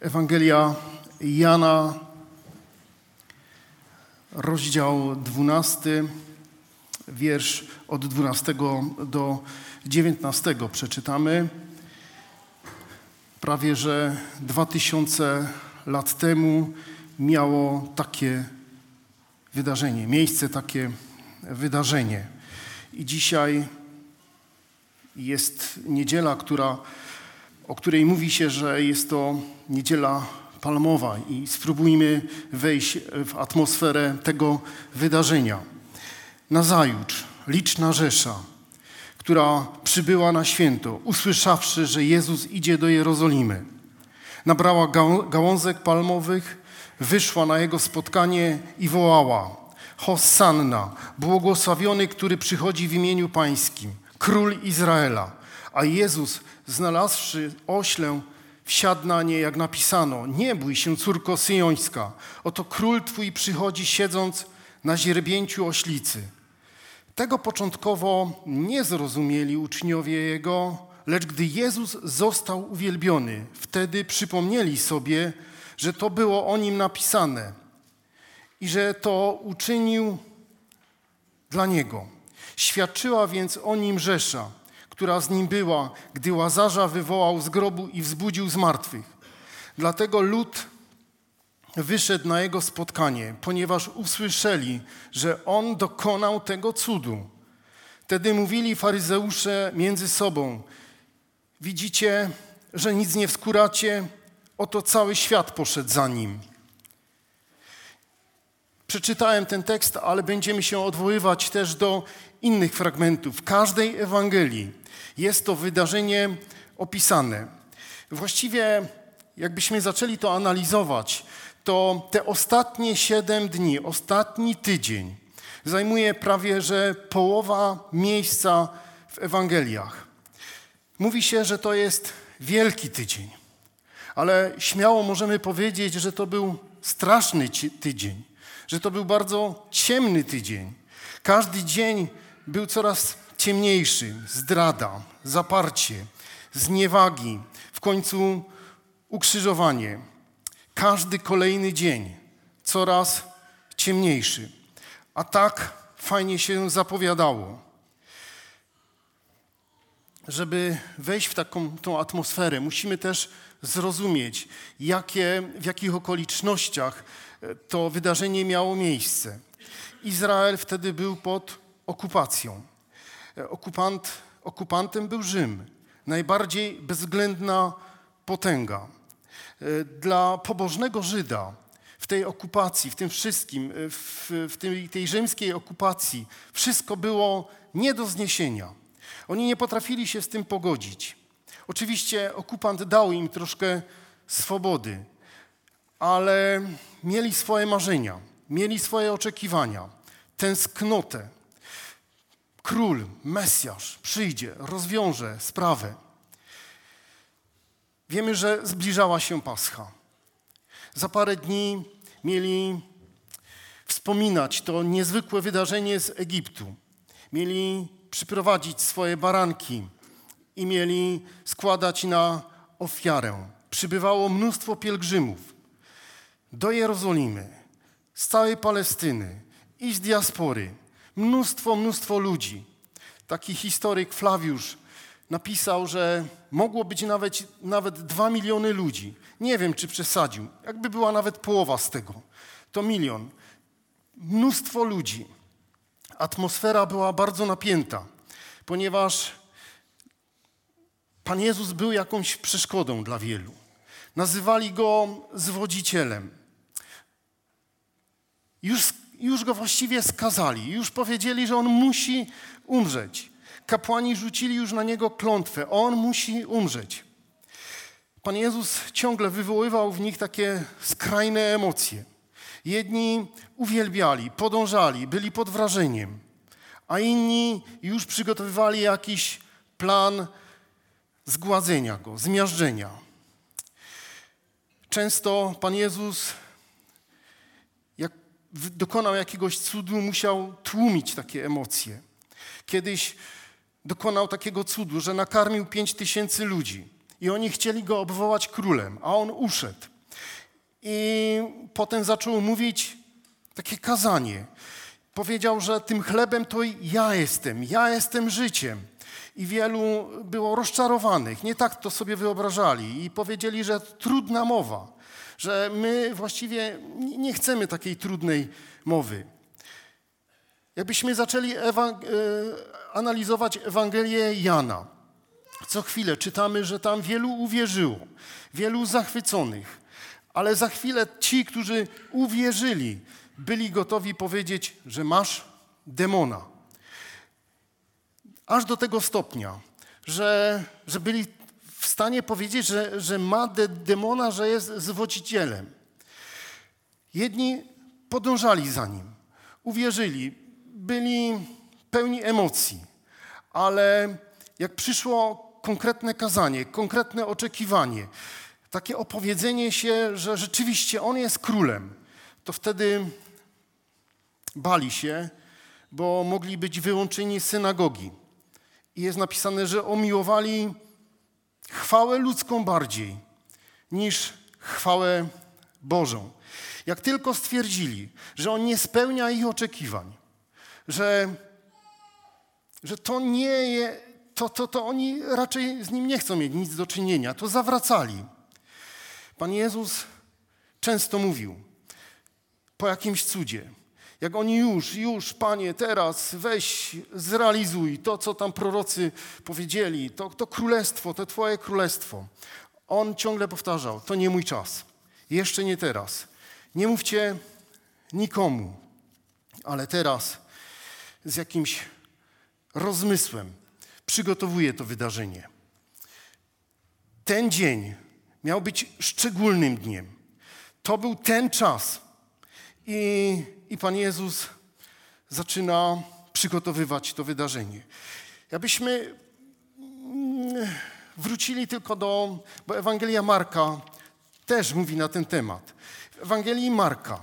Ewangelia Jana, rozdział 12, wiersz od 12 do 19 przeczytamy. Prawie że 2000 lat temu miało takie wydarzenie, miejsce takie wydarzenie. I dzisiaj jest niedziela, która o której mówi się, że jest to niedziela palmowa i spróbujmy wejść w atmosferę tego wydarzenia. Nazajutrz liczna rzesza, która przybyła na święto, usłyszawszy, że Jezus idzie do Jerozolimy, nabrała gałązek palmowych, wyszła na jego spotkanie i wołała: Hosanna, błogosławiony, który przychodzi w imieniu Pańskim, król Izraela. A Jezus znalazłszy oślę, wsiadł na nie, jak napisano, nie bój się, córko syjońska, oto król twój przychodzi siedząc na źrebięciu oślicy. Tego początkowo nie zrozumieli uczniowie Jego, lecz gdy Jezus został uwielbiony, wtedy przypomnieli sobie, że to było o Nim napisane i że to uczynił dla Niego. Świadczyła więc o Nim Rzesza, która z nim była, gdy Łazarza wywołał z grobu i wzbudził z martwych. Dlatego lud wyszedł na jego spotkanie, ponieważ usłyszeli, że on dokonał tego cudu. Wtedy mówili faryzeusze między sobą: Widzicie, że nic nie wskuracie, oto cały świat poszedł za nim. Przeczytałem ten tekst, ale będziemy się odwoływać też do innych fragmentów. Każdej Ewangelii jest to wydarzenie opisane. Właściwie, jakbyśmy zaczęli to analizować, to te ostatnie siedem dni, ostatni tydzień zajmuje prawie że połowa miejsca w Ewangeliach. Mówi się, że to jest wielki tydzień, ale śmiało możemy powiedzieć, że to był straszny tydzień, że to był bardzo ciemny tydzień. Każdy dzień był coraz ciemniejszy, zdrada, zaparcie, zniewagi, w końcu ukrzyżowanie. Każdy kolejny dzień coraz ciemniejszy. A tak fajnie się zapowiadało. Żeby wejść w taką tą atmosferę, musimy też zrozumieć, jakie, w jakich okolicznościach e, to wydarzenie miało miejsce. Izrael wtedy był pod okupacją. E, okupant, okupantem był Rzym, najbardziej bezwzględna potęga. E, dla pobożnego Żyda w tej okupacji, w tym wszystkim, e, w, w tej, tej rzymskiej okupacji, wszystko było nie do zniesienia. Oni nie potrafili się z tym pogodzić. Oczywiście okupant dał im troszkę swobody, ale mieli swoje marzenia, mieli swoje oczekiwania, tęsknotę król, Mesjasz przyjdzie, rozwiąże sprawę. Wiemy, że zbliżała się Pascha. Za parę dni mieli wspominać to niezwykłe wydarzenie z Egiptu. Mieli przyprowadzić swoje baranki i mieli składać na ofiarę. Przybywało mnóstwo pielgrzymów do Jerozolimy, z całej Palestyny i z diaspory mnóstwo, mnóstwo ludzi. Taki historyk Flawiusz napisał, że mogło być nawet, nawet dwa miliony ludzi. Nie wiem, czy przesadził. Jakby była nawet połowa z tego, to milion. Mnóstwo ludzi. Atmosfera była bardzo napięta, ponieważ Pan Jezus był jakąś przeszkodą dla wielu. Nazywali go zwodzicielem. Już już go właściwie skazali, już powiedzieli, że on musi umrzeć. Kapłani rzucili już na niego klątwę, on musi umrzeć. Pan Jezus ciągle wywoływał w nich takie skrajne emocje. Jedni uwielbiali, podążali, byli pod wrażeniem, a inni już przygotowywali jakiś plan zgładzenia go, zmiażdżenia. Często Pan Jezus dokonał jakiegoś cudu, musiał tłumić takie emocje. Kiedyś dokonał takiego cudu, że nakarmił pięć tysięcy ludzi. i oni chcieli go obwołać królem, a on uszedł. I potem zaczął mówić takie kazanie. Powiedział, że tym chlebem to ja jestem, ja jestem życiem. I wielu było rozczarowanych, nie tak to sobie wyobrażali i powiedzieli, że trudna mowa, że my właściwie nie chcemy takiej trudnej mowy. Jakbyśmy zaczęli e, analizować Ewangelię Jana, co chwilę czytamy, że tam wielu uwierzyło, wielu zachwyconych, ale za chwilę ci, którzy uwierzyli, byli gotowi powiedzieć, że masz demona. Aż do tego stopnia, że, że byli stanie powiedzieć, że, że ma de, demona, że jest zwodzicielem. Jedni podążali za nim, uwierzyli, byli pełni emocji, ale jak przyszło konkretne kazanie, konkretne oczekiwanie, takie opowiedzenie się, że rzeczywiście on jest królem, to wtedy bali się, bo mogli być wyłączeni z synagogi. I jest napisane, że omiłowali chwałę ludzką bardziej niż chwałę Bożą. Jak tylko stwierdzili, że on nie spełnia ich oczekiwań, że, że to nie jest, to, to, to oni raczej z nim nie chcą mieć nic do czynienia, to zawracali. Pan Jezus często mówił po jakimś cudzie, jak oni już, już, Panie, teraz weź, zrealizuj to, co tam prorocy powiedzieli, to, to królestwo, to Twoje królestwo. On ciągle powtarzał, to nie mój czas, jeszcze nie teraz. Nie mówcie nikomu, ale teraz z jakimś rozmysłem przygotowuję to wydarzenie. Ten dzień miał być szczególnym dniem. To był ten czas. I, i Pan Jezus zaczyna przygotowywać to wydarzenie. Jakbyśmy mm, wrócili tylko do, bo Ewangelia Marka też mówi na ten temat. W Ewangelii Marka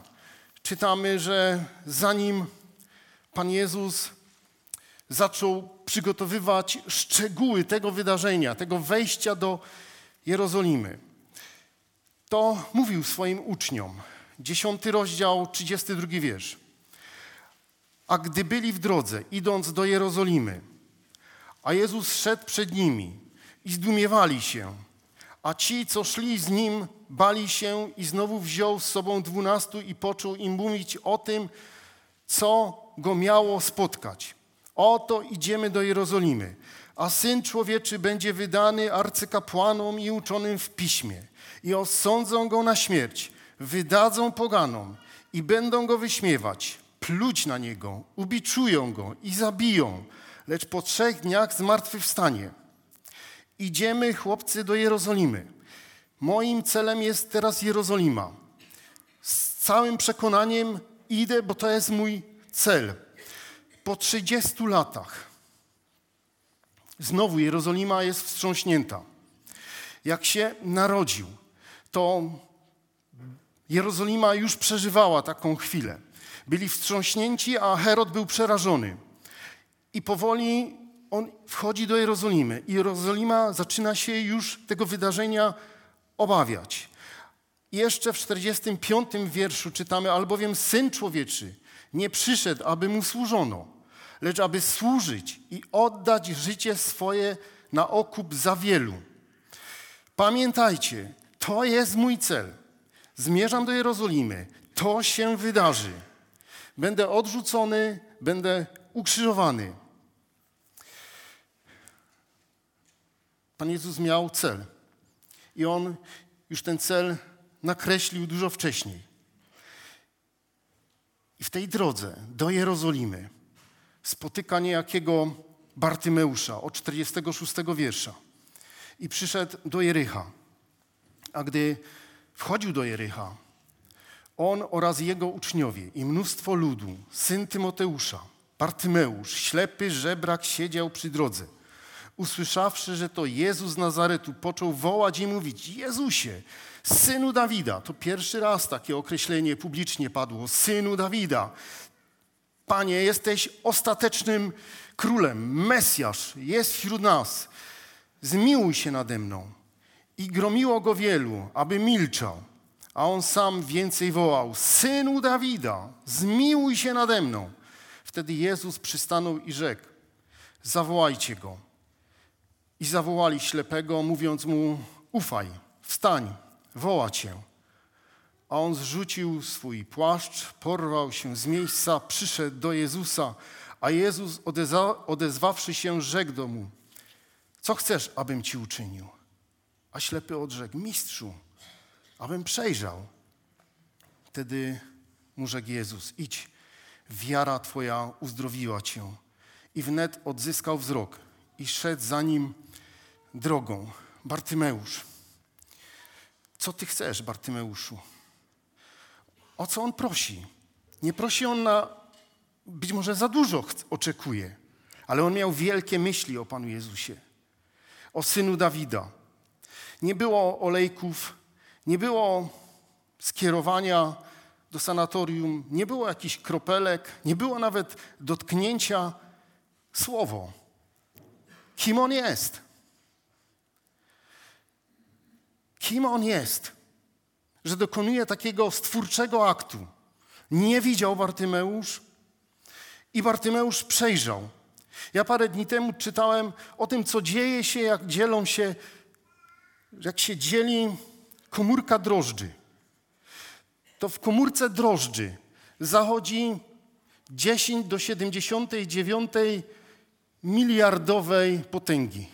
czytamy, że zanim Pan Jezus zaczął przygotowywać szczegóły tego wydarzenia, tego wejścia do Jerozolimy, to mówił swoim uczniom. Dziesiąty rozdział, 32 wiersz. A gdy byli w drodze, idąc do Jerozolimy, a Jezus szedł przed nimi i zdumiewali się, a ci, co szli z nim, bali się i znowu wziął z sobą dwunastu i począł im mówić o tym, co go miało spotkać. Oto idziemy do Jerozolimy, a Syn Człowieczy będzie wydany arcykapłanom i uczonym w piśmie i osądzą go na śmierć, wydadzą poganom i będą go wyśmiewać, pluć na niego, ubiczują go i zabiją, lecz po trzech dniach zmartwychwstanie. Idziemy, chłopcy, do Jerozolimy. Moim celem jest teraz Jerozolima. Z całym przekonaniem idę, bo to jest mój cel. Po 30 latach znowu Jerozolima jest wstrząśnięta. Jak się narodził, to Jerozolima już przeżywała taką chwilę. Byli wstrząśnięci, a Herod był przerażony. I powoli on wchodzi do Jerozolimy. I Jerozolima zaczyna się już tego wydarzenia obawiać. Jeszcze w 45 wierszu czytamy, albowiem Syn Człowieczy nie przyszedł, aby mu służono, lecz aby służyć i oddać życie swoje na okup za wielu. Pamiętajcie, to jest mój cel. Zmierzam do Jerozolimy. To się wydarzy. Będę odrzucony, będę ukrzyżowany. Pan Jezus miał cel. I on już ten cel nakreślił dużo wcześniej. I w tej drodze do Jerozolimy spotyka niejakiego Bartymeusza od 46 wiersza. I przyszedł do Jericha. A gdy wchodził do Jericha, on oraz jego uczniowie i mnóstwo ludu, syn Tymoteusza, Bartymeusz, ślepy żebrak siedział przy drodze. Usłyszawszy, że to Jezus z Nazaretu, począł wołać i mówić: Jezusie, synu Dawida. To pierwszy raz takie określenie publicznie padło: synu Dawida. Panie, jesteś ostatecznym królem, Mesjasz, jest wśród nas. Zmiłuj się nade mną. I gromiło go wielu, aby milczał. A on sam więcej wołał: Synu Dawida, zmiłuj się nade mną. Wtedy Jezus przystanął i rzekł: Zawołajcie go. I zawołali ślepego, mówiąc mu: Ufaj, wstań, woła cię. A on zrzucił swój płaszcz, porwał się z miejsca, przyszedł do Jezusa, a Jezus odezwa, odezwawszy się, rzekł do mu: Co chcesz, abym ci uczynił? A ślepy odrzekł: Mistrzu, abym przejrzał. Wtedy mu rzekł Jezus: Idź, wiara twoja uzdrowiła cię. I wnet odzyskał wzrok i szedł za nim drogą. Bartymeusz. Co ty chcesz, Bartymeuszu? O co on prosi? Nie prosi on na, być może za dużo oczekuje, ale on miał wielkie myśli o Panu Jezusie, o synu Dawida. Nie było olejków, nie było skierowania do sanatorium, nie było jakichś kropelek, nie było nawet dotknięcia słowo. Kim on jest? Kim on jest? Że dokonuje takiego stwórczego aktu. Nie widział Bartymeusz i Bartymeusz przejrzał. Ja parę dni temu czytałem o tym, co dzieje się, jak dzielą się, jak się dzieli komórka drożdży. To w komórce drożdży zachodzi 10 do 79 miliardowej potęgi.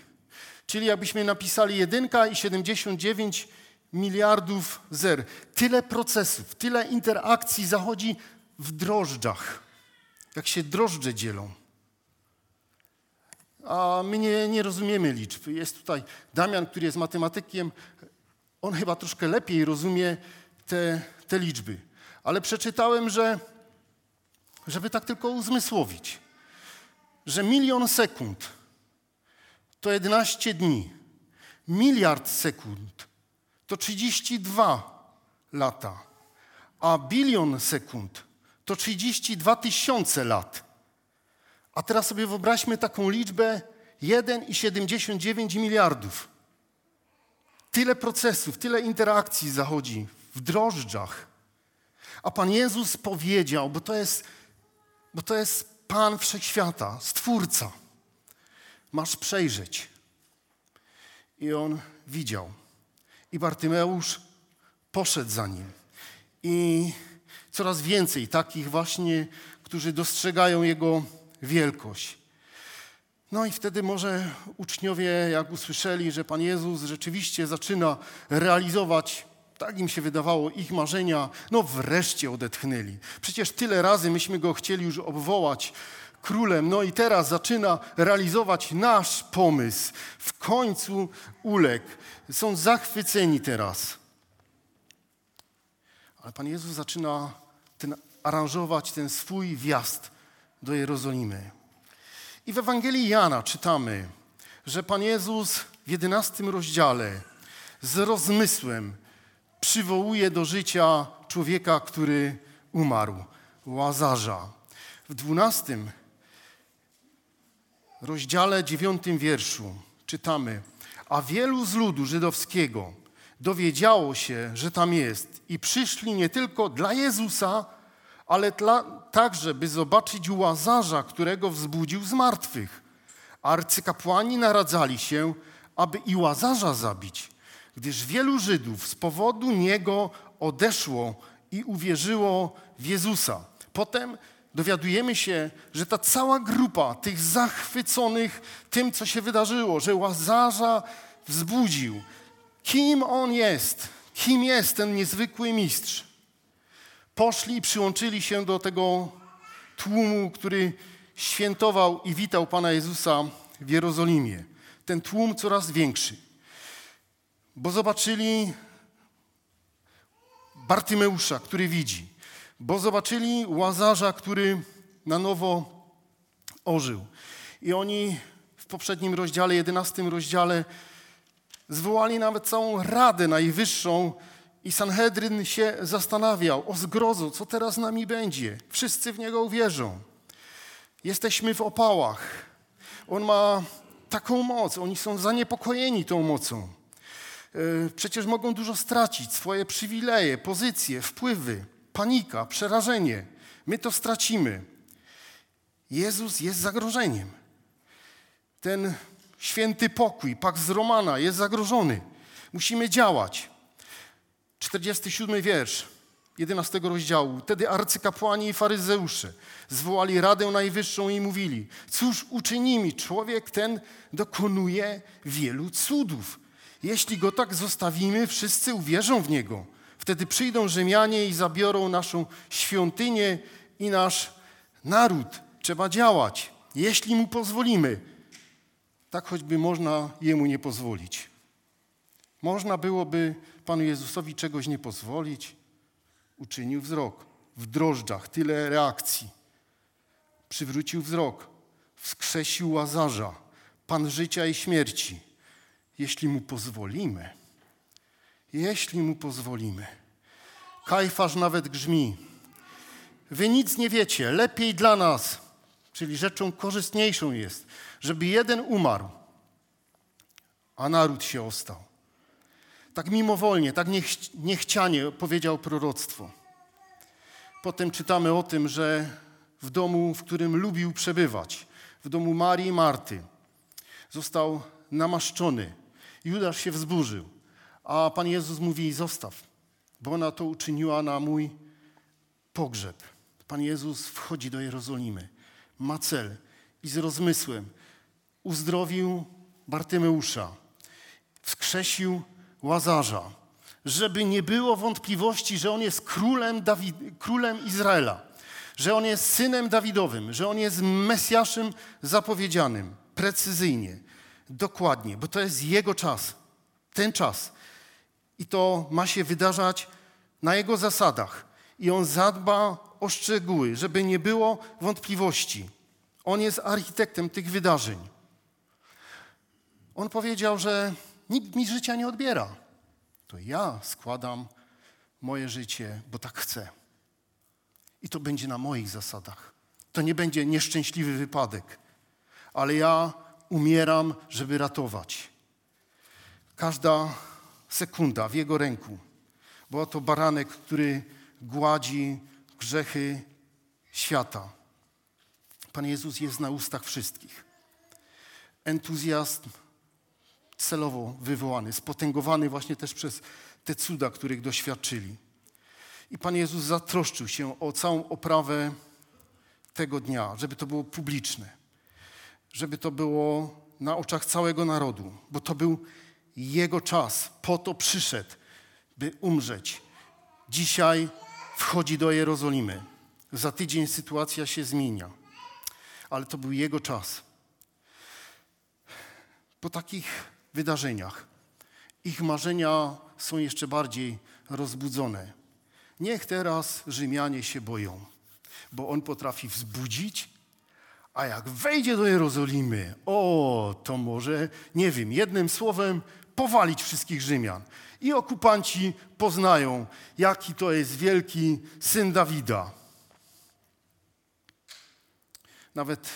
Czyli jakbyśmy napisali 1 i 79 miliardów zer. Tyle procesów, tyle interakcji zachodzi w drożdżach, jak się drożdże dzielą. A my nie, nie rozumiemy liczb. Jest tutaj Damian, który jest matematykiem. On chyba troszkę lepiej rozumie te, te liczby. Ale przeczytałem, że żeby tak tylko uzmysłowić, że milion sekund to 11 dni, miliard sekund to 32 lata, a bilion sekund to 32 tysiące lat. A teraz sobie wyobraźmy taką liczbę 1,79 miliardów. Tyle procesów, tyle interakcji zachodzi w drożdżach. A Pan Jezus powiedział, bo to jest, bo to jest Pan Wszechświata, Stwórca. Masz przejrzeć. I on widział. I Bartymeusz poszedł za nim. I coraz więcej takich właśnie, którzy dostrzegają jego wielkość. No i wtedy może uczniowie, jak usłyszeli, że Pan Jezus rzeczywiście zaczyna realizować, tak im się wydawało, ich marzenia, no wreszcie odetchnęli. Przecież tyle razy myśmy go chcieli już obwołać królem, no i teraz zaczyna realizować nasz pomysł. W końcu uległ. Są zachwyceni teraz. Ale Pan Jezus zaczyna ten, aranżować ten swój wjazd do Jerozolimy. I w Ewangelii Jana czytamy, że Pan Jezus w jedenastym rozdziale z rozmysłem przywołuje do życia człowieka, który umarł, Łazarza. W dwunastym rozdziale dziewiątym wierszu czytamy, a wielu z ludu żydowskiego dowiedziało się, że tam jest i przyszli nie tylko dla Jezusa, ale także, by zobaczyć Łazarza, którego wzbudził z martwych. Arcykapłani naradzali się, aby i Łazarza zabić, gdyż wielu Żydów z powodu niego odeszło i uwierzyło w Jezusa. Potem dowiadujemy się, że ta cała grupa tych zachwyconych tym, co się wydarzyło, że Łazarza wzbudził. Kim on jest? Kim jest ten niezwykły mistrz? Poszli i przyłączyli się do tego tłumu, który świętował i witał Pana Jezusa w Jerozolimie. Ten tłum coraz większy. Bo zobaczyli Bartymeusza, który widzi bo zobaczyli łazarza, który na nowo ożył. I oni w poprzednim rozdziale, jedenastym rozdziale, zwołali nawet całą Radę Najwyższą i Sanhedryn się zastanawiał, o zgrozo, co teraz z nami będzie. Wszyscy w Niego uwierzą. Jesteśmy w opałach. On ma taką moc, oni są zaniepokojeni tą mocą. E, przecież mogą dużo stracić, swoje przywileje, pozycje, wpływy, panika, przerażenie. My to stracimy. Jezus jest zagrożeniem. Ten święty pokój, pak z Romana jest zagrożony. Musimy działać. 47 wiersz 11 rozdziału. Wtedy arcykapłani i faryzeusze zwołali Radę Najwyższą i mówili, cóż uczynimy? Człowiek ten dokonuje wielu cudów. Jeśli go tak zostawimy, wszyscy uwierzą w niego. Wtedy przyjdą Rzymianie i zabiorą naszą świątynię i nasz naród. Trzeba działać, jeśli mu pozwolimy. Tak choćby można jemu nie pozwolić. Można byłoby Panu Jezusowi czegoś nie pozwolić. Uczynił wzrok. W drożdżach tyle reakcji. Przywrócił wzrok. Wskrzesił łazarza. Pan życia i śmierci. Jeśli mu pozwolimy. Jeśli mu pozwolimy. Kajfasz nawet grzmi. Wy nic nie wiecie. Lepiej dla nas, czyli rzeczą korzystniejszą jest, żeby jeden umarł, a naród się ostał. Tak mimowolnie, tak niech, niechcianie powiedział proroctwo. Potem czytamy o tym, że w domu, w którym lubił przebywać, w domu Marii i Marty, został namaszczony. Judasz się wzburzył, a Pan Jezus mówi: Zostaw, bo ona to uczyniła na mój pogrzeb. Pan Jezus wchodzi do Jerozolimy, ma cel i z rozmysłem uzdrowił Bartymeusza, wskrzesił Łazarza, żeby nie było wątpliwości, że on jest królem, Dawid, królem Izraela, że on jest synem Dawidowym, że on jest Mesjaszem zapowiedzianym, precyzyjnie, dokładnie, bo to jest jego czas, ten czas. I to ma się wydarzać na jego zasadach. I on zadba o szczegóły, żeby nie było wątpliwości. On jest architektem tych wydarzeń. On powiedział, że Nikt mi życia nie odbiera. To ja składam moje życie, bo tak chcę. I to będzie na moich zasadach. To nie będzie nieszczęśliwy wypadek, ale ja umieram, żeby ratować. Każda sekunda w Jego ręku. Bo to baranek, który gładzi grzechy świata. Pan Jezus jest na ustach wszystkich. Entuzjazm celowo wywołany, spotęgowany właśnie też przez te cuda, których doświadczyli. I Pan Jezus zatroszczył się o całą oprawę tego dnia, żeby to było publiczne, żeby to było na oczach całego narodu, bo to był Jego czas. Po to przyszedł, by umrzeć. Dzisiaj wchodzi do Jerozolimy. Za tydzień sytuacja się zmienia, ale to był Jego czas. Po takich wydarzeniach. Ich marzenia są jeszcze bardziej rozbudzone. Niech teraz Rzymianie się boją, bo on potrafi wzbudzić, a jak wejdzie do Jerozolimy, o, to może, nie wiem, jednym słowem powalić wszystkich Rzymian. I okupanci poznają, jaki to jest wielki syn Dawida. Nawet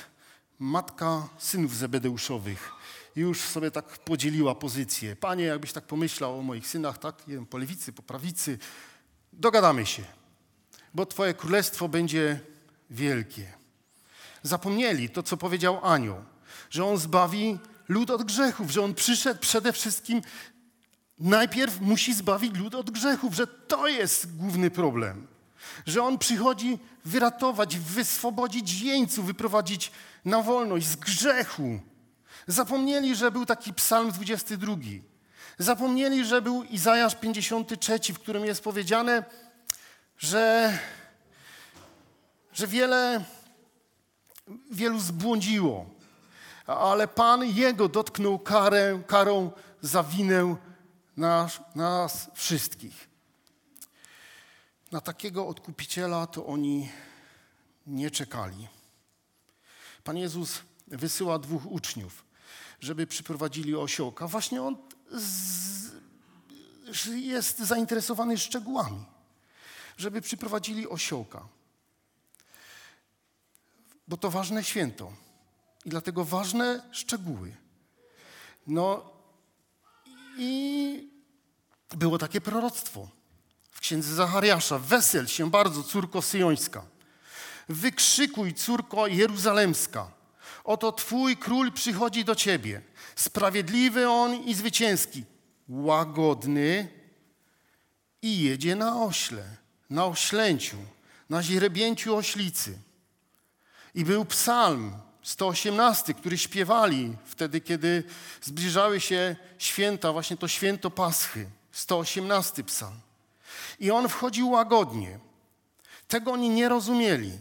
matka synów Zebedeuszowych już sobie tak podzieliła pozycję. Panie, jakbyś tak pomyślał o moich synach, tak, jeden po lewicy, po prawicy, dogadamy się, bo Twoje królestwo będzie wielkie. Zapomnieli to, co powiedział anioł, że on zbawi lud od grzechów, że on przyszedł przede wszystkim, najpierw musi zbawić lud od grzechów, że to jest główny problem. Że on przychodzi wyratować, wyswobodzić jeńców, wyprowadzić na wolność z grzechu. Zapomnieli, że był taki psalm 22. Zapomnieli, że był Izajasz 53, w którym jest powiedziane, że, że wiele, wielu zbłądziło, ale Pan Jego dotknął karę, karą za winę nas, nas wszystkich. Na takiego odkupiciela to oni nie czekali. Pan Jezus wysyła dwóch uczniów żeby przyprowadzili osiołka. Właśnie on z, jest zainteresowany szczegółami, żeby przyprowadzili osiołka. Bo to ważne święto i dlatego ważne szczegóły. No i było takie proroctwo w księdze Zachariasza. Wesel się bardzo, córko syjońska. Wykrzykuj, córko jeruzalemska. Oto Twój król przychodzi do Ciebie. Sprawiedliwy On i zwycięski. Łagodny i jedzie na ośle, na oślęciu, na źrebięciu oślicy. I był psalm 118, który śpiewali wtedy, kiedy zbliżały się święta, właśnie to święto Paschy. 118 psalm. I on wchodził łagodnie. Tego oni nie rozumieli.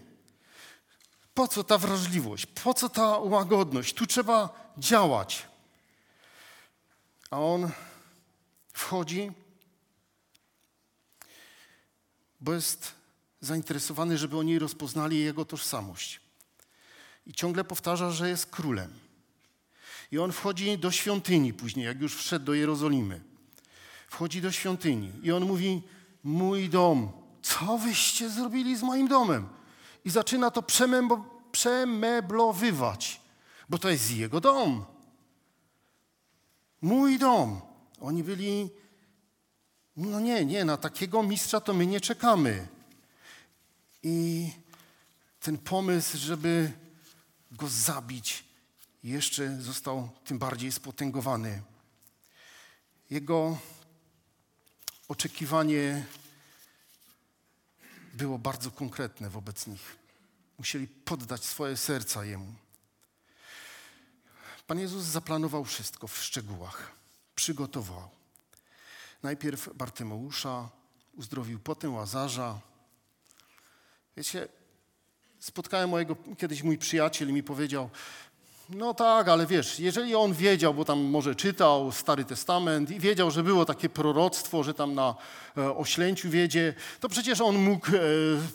Po co ta wrażliwość? Po co ta łagodność? Tu trzeba działać. A on wchodzi, bo jest zainteresowany, żeby oni rozpoznali jego tożsamość. I ciągle powtarza, że jest królem. I on wchodzi do świątyni później, jak już wszedł do Jerozolimy. Wchodzi do świątyni i on mówi: Mój dom, co wyście zrobili z moim domem? I zaczyna to przemeblowywać, bo to jest jego dom. Mój dom. Oni byli, no nie, nie, na takiego mistrza to my nie czekamy. I ten pomysł, żeby go zabić, jeszcze został tym bardziej spotęgowany. Jego oczekiwanie było bardzo konkretne wobec nich. Musieli poddać swoje serca Jemu. Pan Jezus zaplanował wszystko w szczegółach. Przygotował. Najpierw Bartymeusza uzdrowił, potem Łazarza. Wiecie, spotkałem mojego, kiedyś mój przyjaciel i mi powiedział, no tak, ale wiesz, jeżeli on wiedział, bo tam może czytał Stary Testament i wiedział, że było takie proroctwo, że tam na e, oślęciu wiedzie, to przecież on mógł e,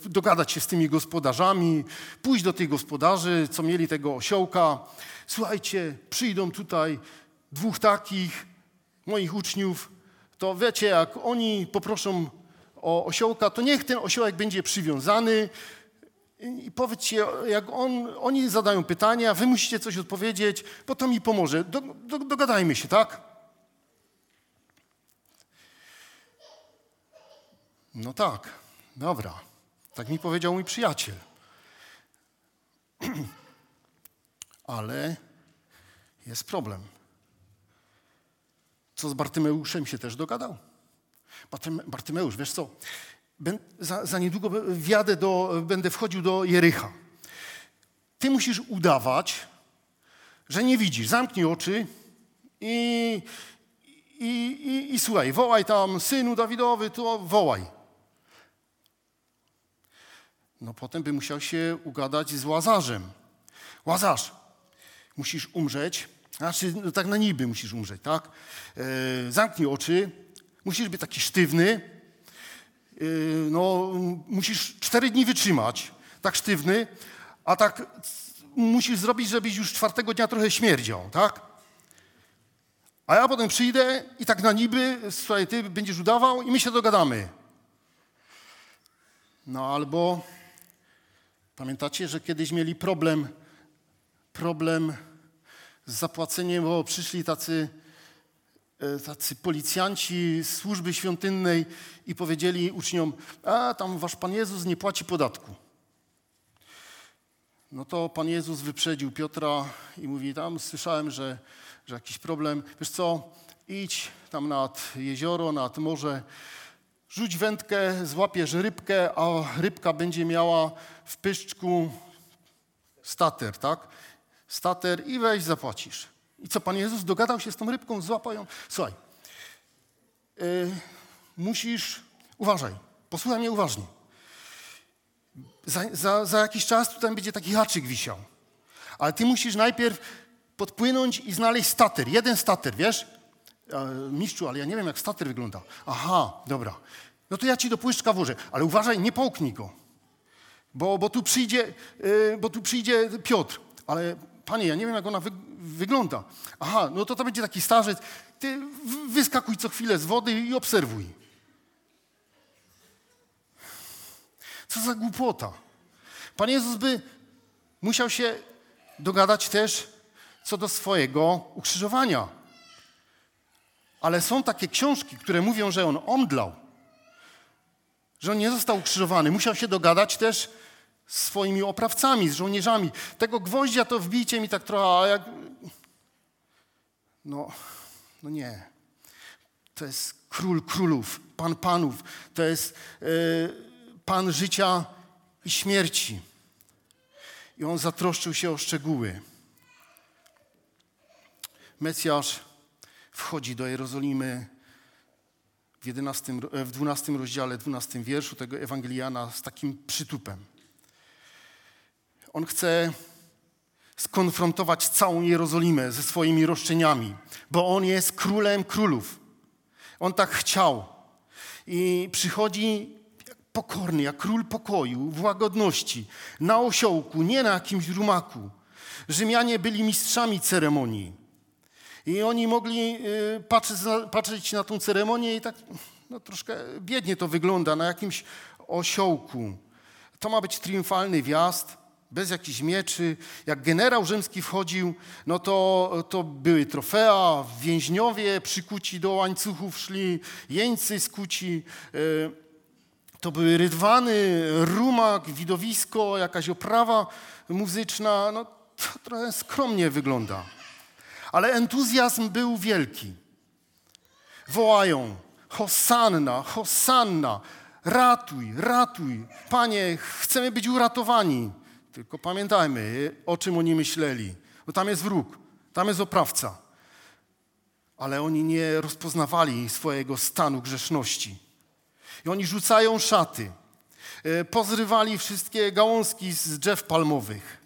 dogadać się z tymi gospodarzami, pójść do tych gospodarzy, co mieli tego osiołka. Słuchajcie, przyjdą tutaj dwóch takich moich uczniów, to wiecie, jak oni poproszą o osiołka, to niech ten osiołek będzie przywiązany, i powiedzcie, jak on, oni zadają pytania, wy musicie coś odpowiedzieć, bo to mi pomoże. Do, do, dogadajmy się, tak? No tak, dobra. Tak mi powiedział mój przyjaciel. Ale jest problem. Co z Bartymeuszem się też dogadał? Bartymeusz, wiesz co? Za, za niedługo wjadę do, będę wchodził do Jericha. Ty musisz udawać, że nie widzisz. Zamknij oczy i, i, i, i słuchaj, wołaj tam, synu Dawidowy, to wołaj. No potem by musiał się ugadać z Łazarzem. Łazarz, musisz umrzeć, znaczy no tak na niby musisz umrzeć, tak? E, zamknij oczy, musisz być taki sztywny, no, musisz cztery dni wytrzymać, tak sztywny, a tak musisz zrobić, żebyś już czwartego dnia trochę śmierdział, tak? A ja potem przyjdę i tak na niby, słuchaj, ty będziesz udawał i my się dogadamy. No albo pamiętacie, że kiedyś mieli problem, problem z zapłaceniem, bo przyszli tacy tacy policjanci z służby świątynnej i powiedzieli uczniom, a tam wasz Pan Jezus nie płaci podatku. No to Pan Jezus wyprzedził Piotra i mówi, tam słyszałem, że, że jakiś problem. Wiesz co, idź tam nad jezioro, nad morze, rzuć wędkę, złapiesz rybkę, a rybka będzie miała w pyszczku stater, tak? Stater i weź zapłacisz. I co, Pan Jezus dogadał się z tą rybką, złapał ją. Słuchaj, yy, musisz, uważaj, posłuchaj mnie uważnie. Za, za, za jakiś czas tutaj będzie taki haczyk wisiał. Ale ty musisz najpierw podpłynąć i znaleźć stater. Jeden stater, wiesz? E, mistrzu, ale ja nie wiem, jak stater wygląda. Aha, dobra. No to ja ci do płyszczka włożę. Ale uważaj, nie połknij go. Bo, bo, tu przyjdzie, yy, bo tu przyjdzie Piotr. Ale Panie, ja nie wiem, jak ona wy wygląda. Aha, no to to będzie taki starzec. Ty wyskakuj co chwilę z wody i obserwuj. Co za głupota. Pan Jezus by musiał się dogadać też co do swojego ukrzyżowania. Ale są takie książki, które mówią, że on omdlał, że on nie został ukrzyżowany. Musiał się dogadać też swoimi oprawcami, z żołnierzami. Tego gwoździa to wbijcie mi tak trochę, a jak... No, no nie. To jest król królów, pan panów. To jest yy, pan życia i śmierci. I on zatroszczył się o szczegóły. Mesjasz wchodzi do Jerozolimy w, 11, w 12 rozdziale, 12 wierszu tego Ewangeliana z takim przytupem. On chce skonfrontować całą Jerozolimę ze swoimi roszczeniami, bo on jest królem królów. On tak chciał. I przychodzi pokorny, jak król pokoju, w łagodności, na osiołku, nie na jakimś rumaku. Rzymianie byli mistrzami ceremonii. I oni mogli y, patrzeć, patrzeć na tą ceremonię i tak no, troszkę biednie to wygląda, na jakimś osiołku. To ma być triumfalny wjazd, bez jakichś mieczy. Jak generał rzymski wchodził, no to, to były trofea, więźniowie przykuci do łańcuchów szli, jeńcy skuci. Y, to były rydwany, rumak, widowisko, jakaś oprawa muzyczna. No to trochę skromnie wygląda. Ale entuzjazm był wielki. Wołają, Hosanna, Hosanna, ratuj, ratuj. Panie, chcemy być uratowani. Tylko pamiętajmy, o czym oni myśleli. Bo tam jest wróg, tam jest oprawca. Ale oni nie rozpoznawali swojego stanu grzeszności. I oni rzucają szaty. E, pozrywali wszystkie gałązki z drzew palmowych.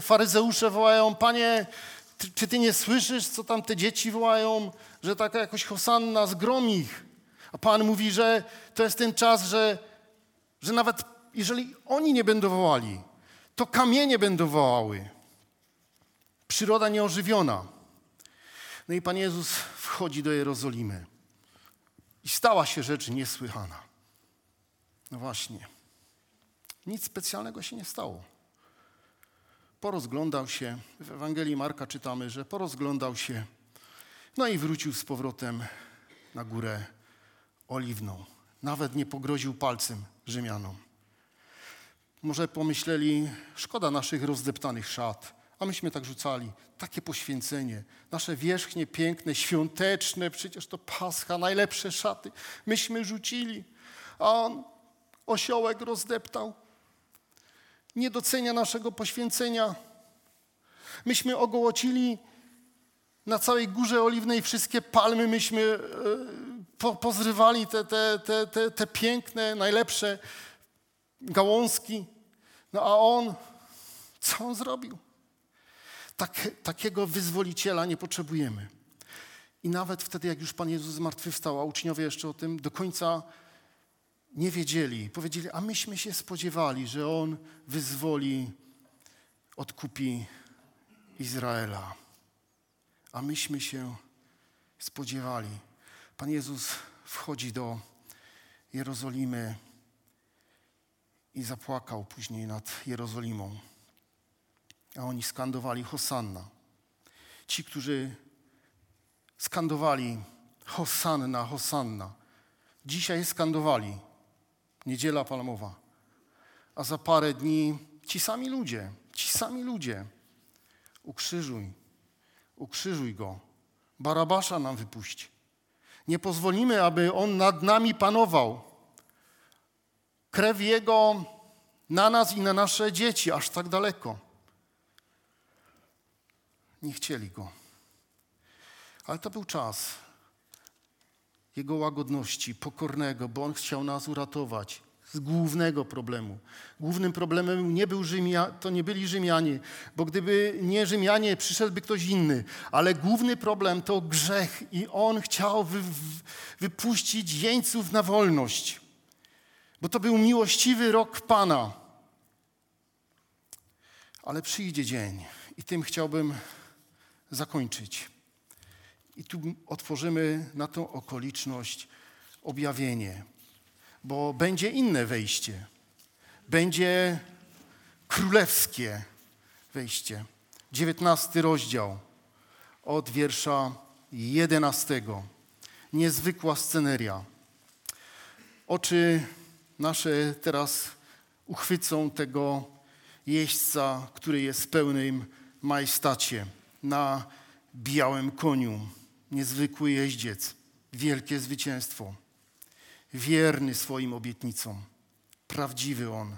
Faryzeusze wołają, panie, ty, czy ty nie słyszysz, co tam te dzieci wołają, że taka jakoś hosanna zgromi ich? A Pan mówi, że to jest ten czas, że, że nawet jeżeli oni nie będą wołali, to kamienie będą wołały. Przyroda nieożywiona. No i Pan Jezus wchodzi do Jerozolimy. I stała się rzecz niesłychana. No właśnie. Nic specjalnego się nie stało porozglądał się. W Ewangelii Marka czytamy, że porozglądał się, no i wrócił z powrotem na górę oliwną. Nawet nie pogroził palcem Rzymianom. Może pomyśleli, szkoda naszych rozdeptanych szat, a myśmy tak rzucali. Takie poświęcenie. Nasze wierzchnie, piękne, świąteczne, przecież to Pascha, najlepsze szaty. Myśmy rzucili, a on osiołek rozdeptał nie docenia naszego poświęcenia. Myśmy ogołocili na całej Górze Oliwnej wszystkie palmy, myśmy e, po, pozrywali te, te, te, te, te piękne, najlepsze gałązki. No a on, co on zrobił? Tak, takiego wyzwoliciela nie potrzebujemy. I nawet wtedy, jak już Pan Jezus zmartwychwstał, a uczniowie jeszcze o tym do końca nie wiedzieli. Powiedzieli, a myśmy się spodziewali, że On wyzwoli, odkupi Izraela. A myśmy się spodziewali. Pan Jezus wchodzi do Jerozolimy i zapłakał później nad Jerozolimą. A oni skandowali Hosanna. Ci, którzy skandowali Hosanna, Hosanna, dzisiaj skandowali Niedziela Palmowa. A za parę dni ci sami ludzie, ci sami ludzie. Ukrzyżuj, ukrzyżuj go. Barabasza nam wypuści. Nie pozwolimy, aby on nad nami panował. Krew jego na nas i na nasze dzieci, aż tak daleko. Nie chcieli go. Ale to był czas, jego łagodności, pokornego, bo On chciał nas uratować z głównego problemu. Głównym problemem nie był Rzymia, to nie byli Rzymianie, bo gdyby nie Rzymianie, przyszedłby ktoś inny. Ale główny problem to grzech i On chciał wy, wypuścić jeńców na wolność, bo to był miłościwy rok Pana. Ale przyjdzie dzień i tym chciałbym zakończyć. I tu otworzymy na tą okoliczność objawienie, bo będzie inne wejście. Będzie królewskie wejście. 19 rozdział od wiersza XI. Niezwykła sceneria. Oczy nasze teraz uchwycą tego jeźdźca, który jest w pełnym majestacie, na białym koniu. Niezwykły jeździec, wielkie zwycięstwo. Wierny swoim obietnicom, prawdziwy on.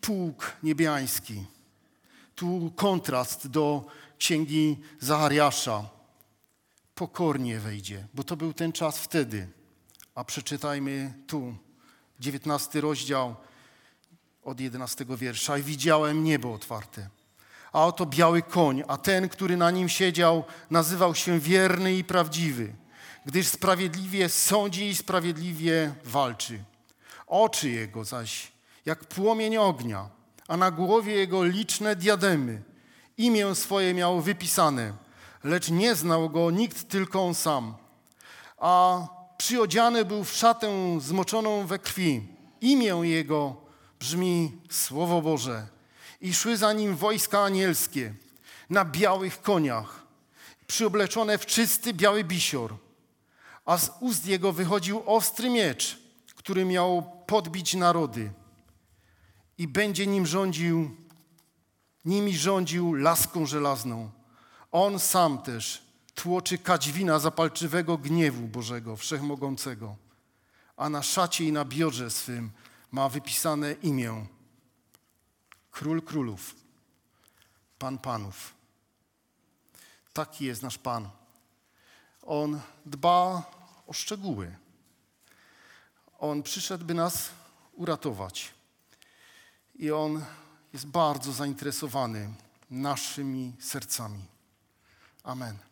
Pułk niebiański. Tu kontrast do księgi Zachariasza. Pokornie wejdzie, bo to był ten czas wtedy. A przeczytajmy tu, 19 rozdział od 11 wiersza. I widziałem niebo otwarte. A oto biały koń, a ten, który na nim siedział, nazywał się wierny i prawdziwy, gdyż sprawiedliwie sądzi i sprawiedliwie walczy. Oczy jego zaś jak płomień ognia, a na głowie jego liczne diademy. Imię swoje miał wypisane, lecz nie znał go nikt, tylko on sam. A przyodziany był w szatę zmoczoną we krwi. Imię jego brzmi Słowo Boże. I szły za nim wojska anielskie na białych koniach, przyobleczone w czysty biały bisior. A z ust jego wychodził ostry miecz, który miał podbić narody. I będzie nim rządził, nimi rządził laską żelazną. On sam też tłoczy kadźwina zapalczywego gniewu Bożego, Wszechmogącego. A na szacie i na biodrze swym ma wypisane imię Król Królów, Pan Panów. Taki jest nasz Pan. On dba o szczegóły. On przyszedł, by nas uratować. I On jest bardzo zainteresowany naszymi sercami. Amen.